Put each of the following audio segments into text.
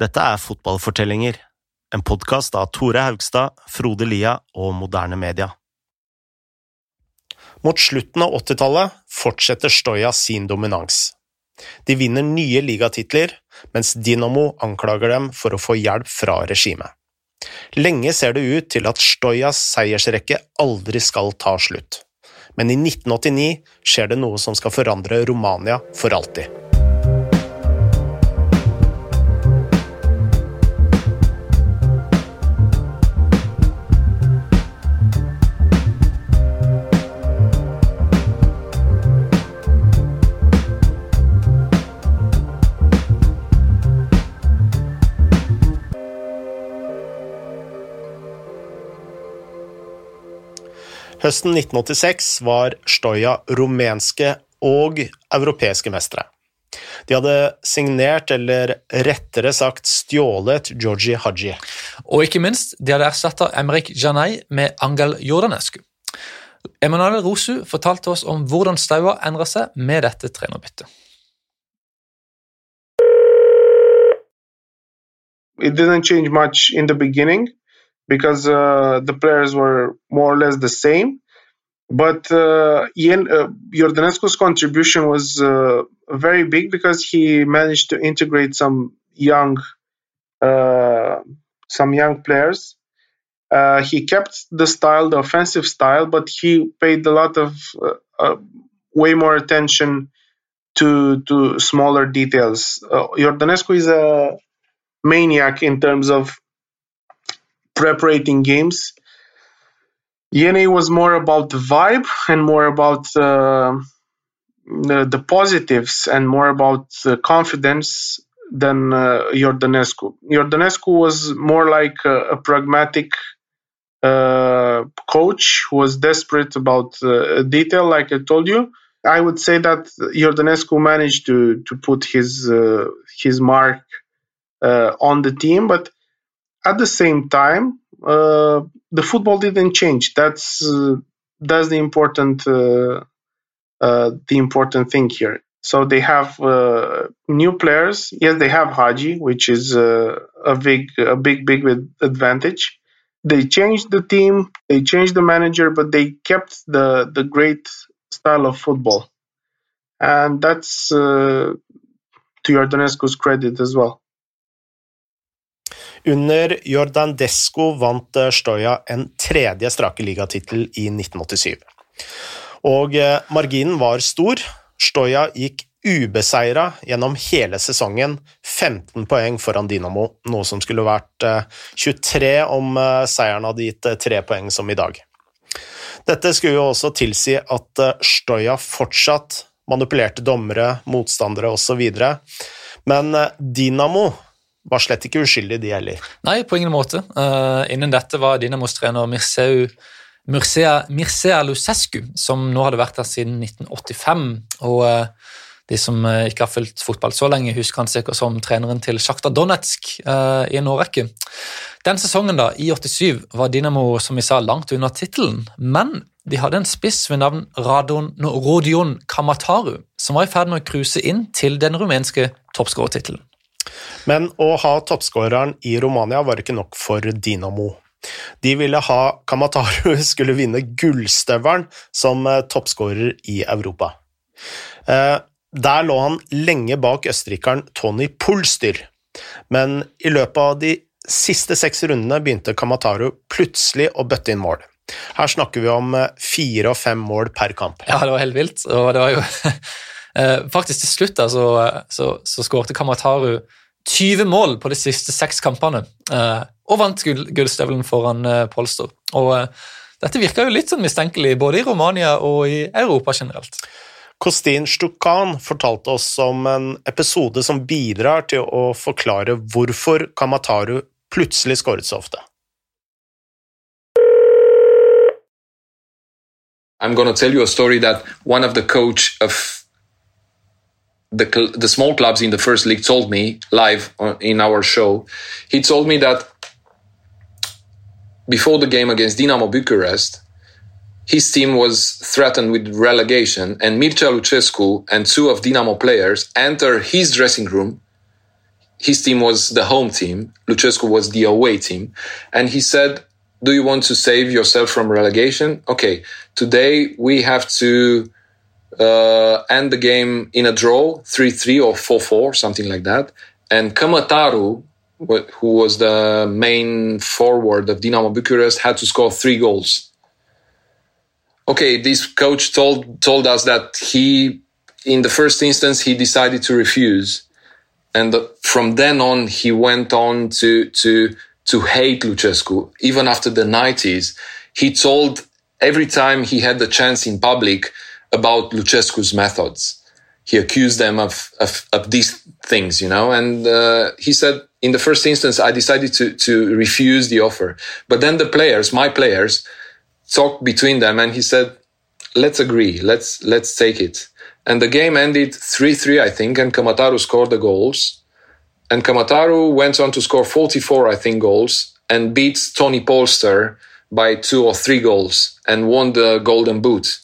Dette er Fotballfortellinger, en podkast av Tore Haugstad, Frode Lia og Moderne Media. Mot slutten av 80-tallet fortsetter Stoja sin dominans. De vinner nye ligatitler, mens Dinamo anklager dem for å få hjelp fra regimet. Lenge ser det ut til at Stojas seiersrekke aldri skal ta slutt. Men i 1989 skjer det noe som skal forandre Romania for alltid. Høsten 1986 var Stoja rumenske og europeiske mestere. De hadde signert, eller rettere sagt stjålet, Georgi Haji. Og ikke minst, de hadde erstatta Emrik Janai med Angel Jordanescu. Emanuel Rosu fortalte oss om hvordan Staua endra seg med dette trenerbyttet. It didn't change much in the beginning. Because uh, the players were more or less the same. But uh, Ian, uh, Jordanescu's contribution was uh, very big because he managed to integrate some young, uh, some young players. Uh, he kept the style, the offensive style, but he paid a lot of uh, way more attention to to smaller details. Uh, Jordanescu is a maniac in terms of preparating games. Yene was more about the vibe and more about uh, the, the, positives and more about the confidence than uh, Jordanescu. Jordanescu was more like a, a pragmatic uh, coach who was desperate about detail, like I told you. I would say that Jordanescu managed to to put his his mark on the team, but at the same time, uh, the football didn't change. That's uh, that's the important uh, uh the important thing here. So they have uh, new players. Yes, they have Haji, which is a big a big big advantage. They changed the team, they changed the manager, but they kept the the great style of football, and that's to Jordanescu's credit as well. Under Jordan Desco vant Stoya en tredje strake ligatittel i 1987. Og eh, marginen var stor. Stoya gikk ubeseira gjennom hele sesongen, 15 poeng foran Dinamo, noe som skulle vært 23 eh, om seieren hadde gitt tre poeng som i dag. Dette skulle jo også tilsi at Stoya fortsatt manipulerte dommere, motstandere osv., men Dinamo var slett ikke uskyldig, de heller. Nei, på ingen måte. Uh, innen dette var Dinamos trener Mirceu Mircea, Mircea Lucescu, som nå hadde vært der siden 1985. og uh, de som uh, ikke har fulgt fotball så lenge, husker han sikkert som treneren til Sjakta Donetsk i en årrekke. Den sesongen, da, i 87, var Dinamo som vi sa, langt under tittelen, men de hadde en spiss ved navn Radon, Rodion Kamataru, som var i ferd med å cruise inn til den rumenske toppskårertittelen. Men å ha toppskåreren i Romania var ikke nok for Dinamo. De ville ha Kamataru skulle vinne gullstøvelen som eh, toppskårer i Europa. Eh, der lå han lenge bak østerrikeren Tony Polstyr, men i løpet av de siste seks rundene begynte Kamataru plutselig å bøtte inn mål. Her snakker vi om eh, fire og fem mål per kamp. Ja, det var helt vilt. og det var jo Faktisk til slutt da, så, så, så skårte Kamataru 20 mål på de siste seks kampene, eh, og vant gullstøvelen foran eh, Polster. Og eh, dette virka jo litt sånn mistenkelig både i Romania og i Europa generelt. Kostin Stukan fortalte oss om en episode som bidrar til å forklare hvorfor Kamataru plutselig skåret så ofte. I'm going to tell you a story that one of the coach of the, the small clubs in the first league told me live in our show. He told me that before the game against Dinamo Bucharest, his team was threatened with relegation, and Mircea Lucescu and two of Dinamo players enter his dressing room his team was the home team, Lucescu was the away team, and he said, "Do you want to save yourself from relegation? Okay, today we have to." Uh, end the game in a draw, 3-3 or 4-4, something like that. And Kamataru, who was the main forward of Dinamo Bucharest, had to score three goals. Okay, this coach told told us that he, in the first instance, he decided to refuse, and from then on, he went on to to to hate Lucescu. Even after the nineties, he told every time he had the chance in public about Lucescu's methods. He accused them of, of, of these things, you know, and uh, he said, in the first instance, I decided to, to refuse the offer. But then the players, my players, talked between them and he said, let's agree, let's, let's take it. And the game ended 3-3, I think, and Kamataru scored the goals. And Kamataru went on to score 44, I think, goals and beat Tony Polster by two or three goals and won the Golden Boot.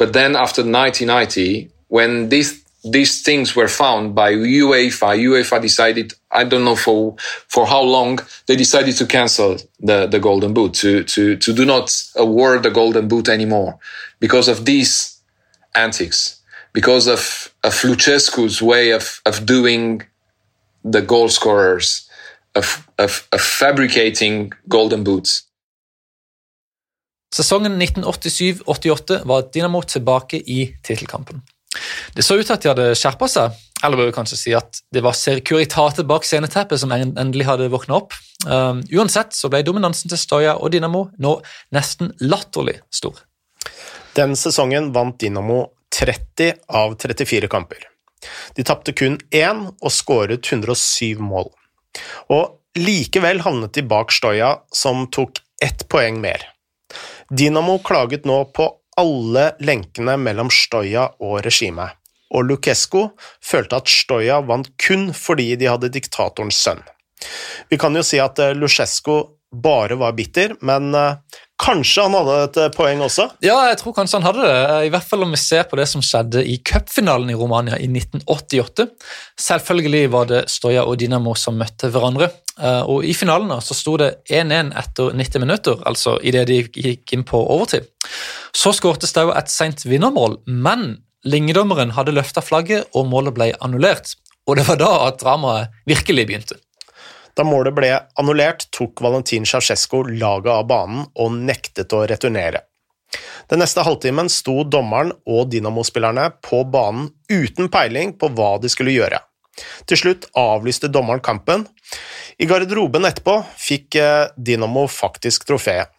But then after 1990, when these these things were found by UEFA, UEFA decided, I don't know for for how long, they decided to cancel the, the Golden Boot, to, to, to do not award the Golden Boot anymore because of these antics, because of, of way of, of doing the goal scorers, of, of, of fabricating Golden Boots. Sesongen 1987-88 var Dinamo tilbake i tittelkampen. Det så ut til at de hadde skjerpa seg, eller bør vi kanskje si at det var Securitatet bak sceneteppet som endelig hadde våkna opp. Um, uansett så ble dominansen til Stoya og Dinamo nå nesten latterlig stor. Den sesongen vant Dinamo 30 av 34 kamper. De tapte kun én og skåret 107 mål. Og likevel havnet de bak Stoya, som tok ett poeng mer. Dinamo klaget nå på alle lenkene mellom Stoja og regimet, og Lukesko følte at Stoja vant kun fordi de hadde diktatorens sønn. Vi kan jo si at eh, bare var bitter, men eh, kanskje han hadde et eh, poeng også? Ja, jeg tror kanskje han hadde det. I hvert fall om vi ser på det som skjedde i cupfinalen i Romania i 1988. Selvfølgelig var det Stoja og Dinamo som møtte hverandre. Og I finalen så sto det 1-1 etter 90 minutter, altså idet de gikk inn på overtid. Så skårte Stau et seint vinnermål, men linjedommeren hadde løfta flagget, og målet ble annullert. Og det var da at dramaet virkelig begynte. Da målet ble annullert, tok Valentin Ceaucescu laget av banen og nektet å returnere. Den neste halvtimen sto dommeren og Dinamo-spillerne på banen uten peiling på hva de skulle gjøre. Til slutt avlyste dommeren kampen. I garderoben etterpå fikk eh, Dinamo faktisk trofeet.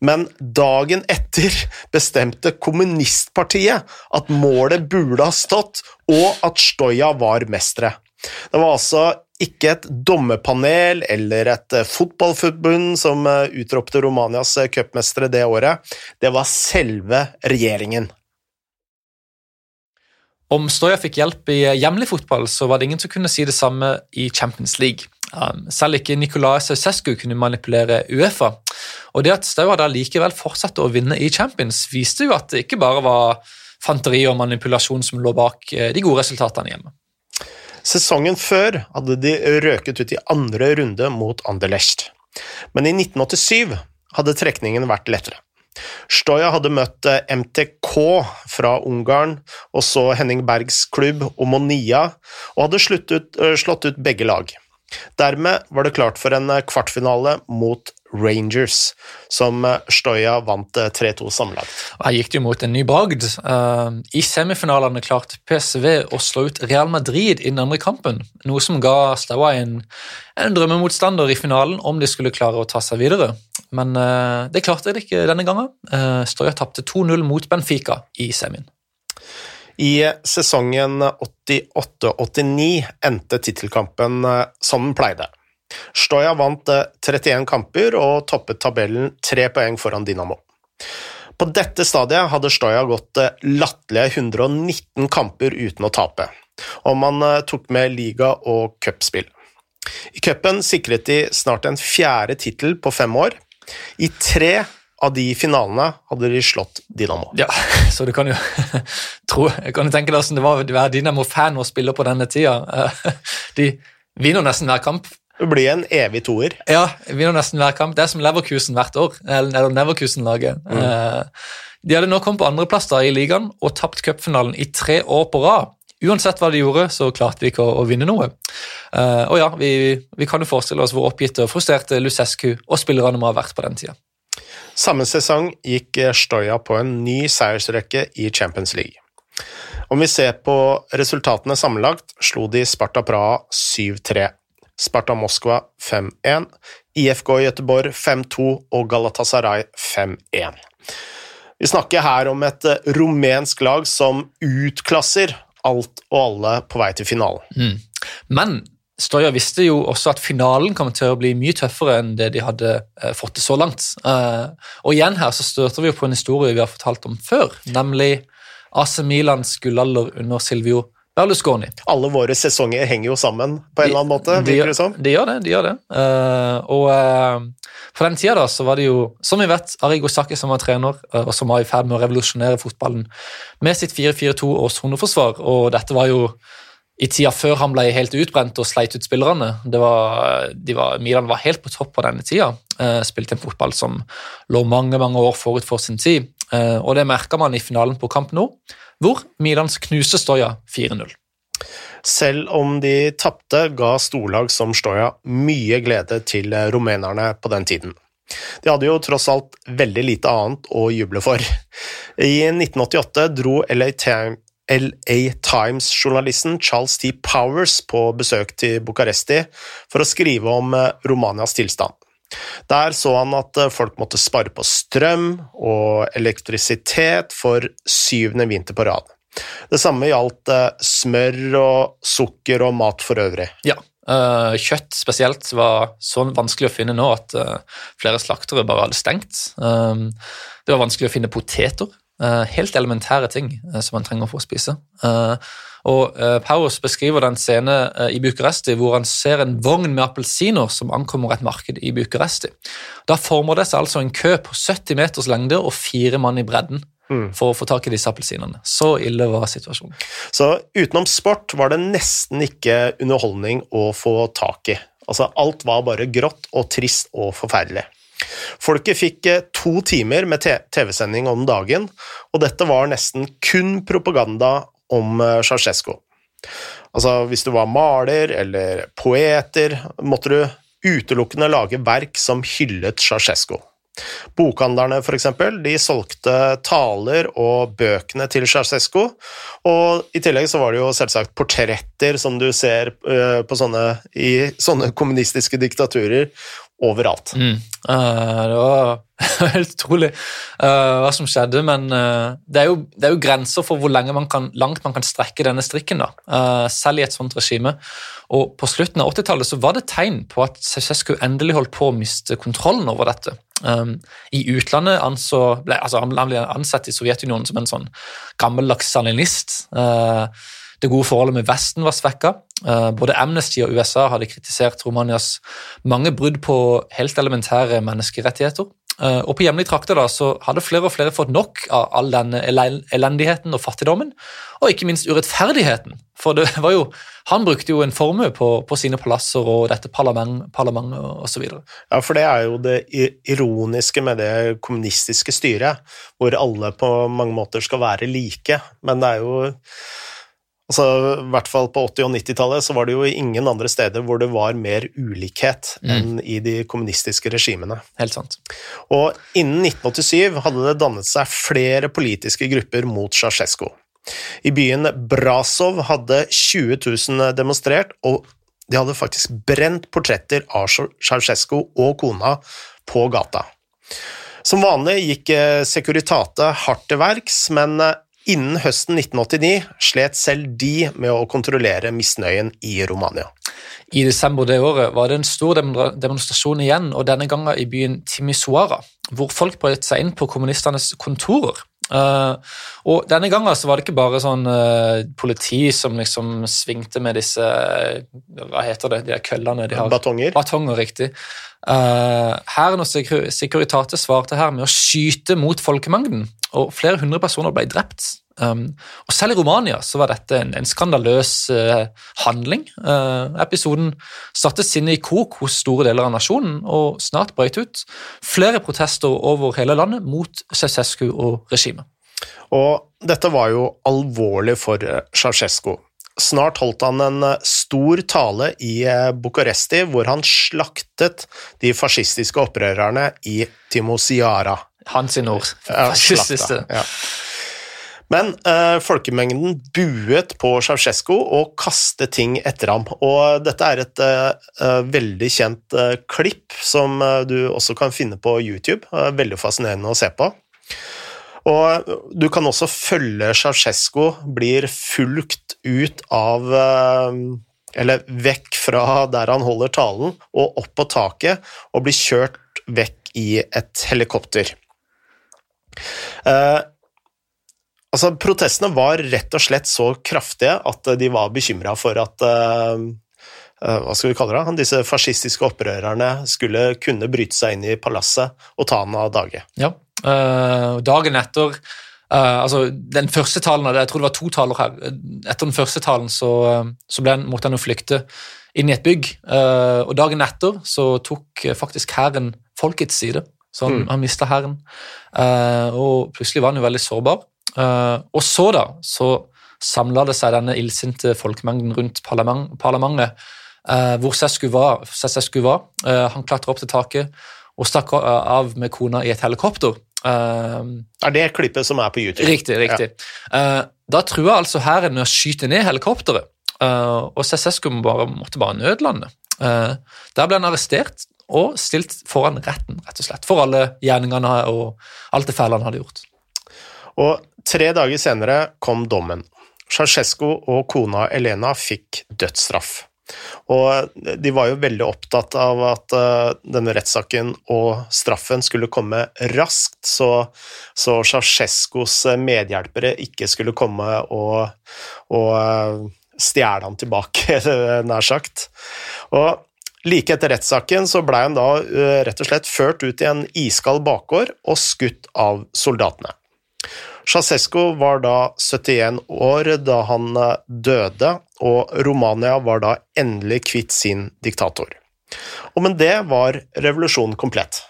Men dagen etter bestemte kommunistpartiet at målet burde ha stått, og at Stoja var mestere. Det var altså ikke et dommerpanel eller et eh, fotballforbund som eh, utropte Romanias cupmestere det året. Det var selve regjeringen. Om Stoya fikk hjelp i hjemlig fotball, så var det ingen som kunne si det samme i Champions League. Um, selv ikke Nicolai Sausescu kunne manipulere Uefa. Og det at Stoja da likevel fortsatte å vinne i Champions, viste jo at det ikke bare var fanteri og manipulasjon som lå bak de gode resultatene hjemme. Sesongen før hadde de røket ut i andre runde mot Anderlecht, men i 1987 hadde trekningen vært lettere. Stoja hadde møtt eh, MTK fra Ungarn og så Henning Bergs klubb Omonia, og hadde sluttet, eh, slått ut begge lag. Dermed var det klart for en eh, kvartfinale mot Rangers, som Stoja vant 3-2 eh, sammenlagt. Her gikk det jo mot en ny bragd. I semifinalene klarte PSV å slå ut Real Madrid i den andre kampen, noe som ga Stoja en, en drømmemotstander i finalen om de skulle klare å ta seg videre. Men det klarte det ikke denne gangen. Støya tapte 2-0 mot Benfica i semien. I sesongen 88-89 endte tittelkampen som den pleide. Stoja vant 31 eh, kamper og toppet tabellen tre poeng foran Dinamo. På dette stadiet hadde Stoja gått eh, latterlige 119 kamper uten å tape, og man eh, tok med liga- og cupspill. I cupen sikret de snart en fjerde tittel på fem år. I tre av de finalene hadde de slått Dinamo. Ja, så du kan jo tro Jeg kan jo tenke deg hvordan det var å være Dinamo-fan og spille på denne tida. De vinner nesten hver kamp. Det blir en evig toer. Ja, vinner nesten hver kamp. Det er som Leverkusen hvert år. Eller Neverkusen-laget. Mm. De hadde nå kommet på andreplass i ligaen og tapt cupfinalen i tre år på rad. Uansett hva de gjorde, så klarte vi ikke å, å vinne noe. Uh, og ja, vi, vi kan jo forestille oss hvor oppgitte og frustrerte Lucescu og spillerne må ha vært på den tida. Samme sesong gikk Stoya på en ny seiersrekke i Champions League. Om vi ser på resultatene sammenlagt, slo de Sparta Praha 7-3, Sparta Moskva 5-1, IFK Gøteborg 5-2 og Galatasaray 5-1. Vi snakker her om et eh, rumensk lag som utklasser alt og alle på vei til finalen. Men Stoya visste jo også at finalen kommer til å bli mye tøffere enn det de hadde eh, fått til så langt. Eh, og igjen her så støter vi jo på en historie vi har fortalt om før, nemlig AC Milans gullalder under Silvio Berlusconi. Alle våre sesonger henger jo sammen på en eller annen måte, virker det som. De gjør det. de gjør det. Uh, og uh, på den tida da, så var det jo, som vi vet, Arigo Sacchi som var trener, uh, og som var i ferd med å revolusjonere fotballen med sitt 4-4-2 og soneforsvar. Og dette var jo i tida før han ble helt utbrent og sleit ut spillerne. Det var, de var, Milan var helt på topp på denne tida. Eh, spilte en fotball som lå mange mange år forut for sin tid. Eh, og det merka man i finalen på kamp nå, hvor Milans knuste Stoya 4-0. Selv om de tapte, ga storlag som Stoya mye glede til eh, rumenerne på den tiden. De hadde jo tross alt veldig lite annet å juble for. I 1988 dro LA, LA Times-journalisten Charles T. Powers på besøk til Bucuresti for å skrive om eh, Romanias tilstand. Der så han at eh, folk måtte spare på strøm og elektrisitet for syvende vinter på rad. Det samme gjaldt eh, smør og sukker og mat for øvrig. Ja. eh, kjøtt spesielt var så vanskelig å finne nå at flere slaktere bare hadde stengt. Det var vanskelig å finne poteter. Eh, helt elementære ting eh, som man trenger for å spise. Eh, og Powers beskriver den scene i Bucuresti hvor han ser en vogn med appelsiner som ankommer et marked i Bucuresti. Da former det seg altså en kø på 70 meters lengde og fire mann i bredden for å få tak i disse appelsinene. Så ille var situasjonen. Så utenom sport var det nesten ikke underholdning å få tak i. Altså, alt var bare grått og trist og forferdelig. Folket fikk eh, to timer med TV-sending om dagen, og dette var nesten kun propaganda om eh, Ceaucescu. Altså, hvis du var maler eller poeter, måtte du utelukkende lage verk som hyllet Ceaucescu. Bokhandlerne for eksempel, de solgte taler og bøkene til Ceaucescu, og i tillegg så var det jo selvsagt portretter som du ser eh, på sånne, i sånne kommunistiske diktaturer overalt. Mm. Uh, det var helt utrolig uh, hva som skjedde, men uh, det, er jo, det er jo grenser for hvor man kan, langt man kan strekke denne strikken, da, selv i et sånt regime. Og på slutten av 80-tallet var det tegn på at Ceaucescu endelig holdt på å miste kontrollen over dette. Um, I utlandet anså, ble, altså han ble ansett i Sovjetunionen som en sånn gammeldags stalinist. Det gode forholdet med Vesten var svekka. Eh, Både Amnesty og USA hadde kritisert Romanias mange brudd på helt elementære menneskerettigheter. Eh, Og på hjemlige trakter da, så hadde flere og flere fått nok av all denne elendigheten og fattigdommen, og ikke minst urettferdigheten. For det var jo, han brukte jo en formue på, på sine palasser og dette parlamentet parlament, osv. Ja, for det er jo det ironiske med det kommunistiske styret, hvor alle på mange måter skal være like, men det er jo Altså, I hvert fall på 80- og 90-tallet så var det jo ingen andre steder hvor det var mer ulikhet enn i de kommunistiske regimene. Helt sant. Og innen 1987 hadde det dannet seg flere politiske grupper mot Ceaucescu. I byen Brasov hadde 20 000 demonstrert, og de hadde faktisk brent portretter av Ceaucescu og kona på gata. Som vanlig gikk eh, Securitate hardt til verks, men eh, innen høsten 1989 slet selv de med å kontrollere misnøyen i Romania. I desember det året var det en stor demonstrasjon igjen, og denne gangen i byen Timisoara, hvor folk brøt seg inn på kommunistenes kontorer. Eh, og Denne gangen så var det ikke bare sånn uh, politi som liksom svingte med disse Hva heter det, de der køllene de har? Batonger. Batonger, riktig. Uh, Hæren og Securitate svarte her med å skyte mot folkemengden, og flere hundre personer ble drept. Um, og Selv i Romania så var dette en, en skandaløs uh, handling. Uh, episoden satte sinnet i kok hos store deler av nasjonen, og snart brøt ut flere protester over hele landet mot Ceausescu og regimet. Og dette var jo alvorlig for Ceausescu. Snart holdt han en stor tale i Bucuresti hvor han slaktet de fascistiske opprørerne i Timosiara. Hans ord. Slakta, ja. Men eh, folkemengden buet på Ceaucescu og kastet ting etter ham. Og dette er et eh, veldig kjent eh, klipp som du også kan finne på YouTube. veldig fascinerende å se på. Og du kan også følge Ceaucescu blir fulgt ut av eh, Eller vekk fra der han holder talen, og opp på taket, og blir kjørt vekk i et helikopter. Eh, altså, protestene var rett og slett så kraftige at de var bekymra for at eh, eh hva skal vi kalle det, disse fascistiske opprørerne skulle kunne bryte seg inn i palasset og ta han av dage. Ja, Uh, dagen etter uh, altså den første talen, Jeg tror det var to taler her. Etter den første talen så, så ble han, måtte han jo flykte inn i et bygg. Uh, og dagen etter så tok faktisk hæren folkets side. Så han, mm. han mista hæren. og plutselig var han jo veldig sårbar. Og så, da, så samla det seg denne illsinte folkemengden rundt parlament, parlamentet, hvor Sesku var. var. han klatra opp til taket og stakk av med kona i et helikopter. Uh, er det klippet som er på YouTube? Riktig. riktig. Ja. Uh, da trua altså hæren med å skyte ned helikopteret, uh, og Cesescu bare, måtte bare nødlande. der ble han arrestert og stilt foran retten, rett og slett, for alle gjerningene og alt det fæle han hadde gjort. Og tre dager senere kom dommen. Ceausescu og kona Elena fikk dødsstraff. Og de var jo veldig opptatt av at uh, denne rettssaken og straffen skulle komme raskt, så, så Ceaucescos medhjelpere ikke skulle komme og, og uh, stjele ham tilbake, nær sagt. Og like etter rettssaken så blei han da rett og slett ført ut i en iskald bakgård og skutt av soldatene. Ceaucescu var da 71 år da han døde, og Romania var da endelig kvitt sin diktator. Og med det var revolusjonen komplett.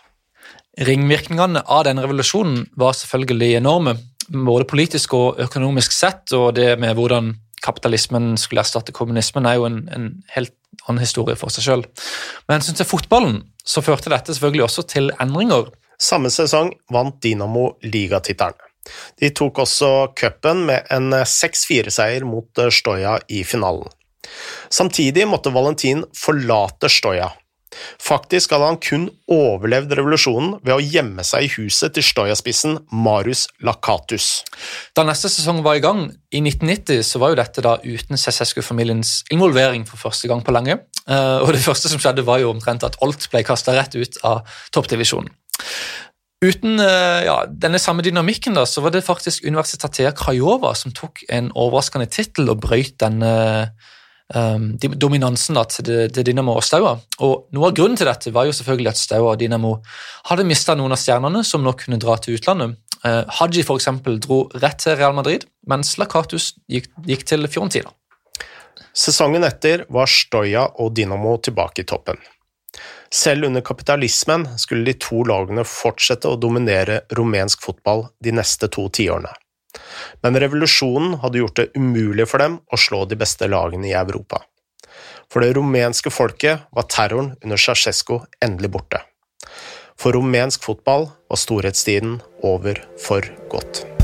Ringvirkningene av den revolusjonen var selvfølgelig enorme, både politisk og økonomisk sett, og det med hvordan kapitalismen skulle erstatte kommunismen, er jo en, en helt annen historie for seg sjøl. Men hensyn til fotballen så førte dette selvfølgelig også til endringer. Samme sesong vant Dinamo ligatittelen. De tok også cupen med en 6-4-seier mot eh, Stoja i finalen. Samtidig måtte Valentin forlate Stoja. Faktisk hadde han kun overlevd revolusjonen ved å gjemme seg i huset til Stoja-spissen Marius Lakatus. Da neste sesong var i gang, i 1990, så var jo dette da uten Cessescu-familiens involvering for første gang på lenge. Eh, og det første som skjedde, var jo omtrent at alt ble kasta rett ut av toppdivisjonen. Uten eh, ja, denne samme dynamikken da, så var det faktisk Universitetet Krajova som tok en overraskende tittel og brøyt denne um, dominansen da, til, til, Dynamo og Staua. Og Noe av grunnen til dette var jo selvfølgelig at Staua og Dynamo hadde mista noen av stjernene som nå kunne dra til utlandet. Uh, Haji for eksempel, dro rett til Real Madrid, mens Lakatus gikk, gikk til Fiorentina. Sesongen etter var Stoya og Dynamo tilbake i toppen. Selv under kapitalismen skulle de to lagene fortsette å dominere rumensk fotball de neste to tiårene. Men revolusjonen hadde gjort det umulig for dem å slå de beste lagene i Europa. For det rumenske folket var terroren under Ceaucescu endelig borte. For rumensk fotball var storhetstiden over for godt.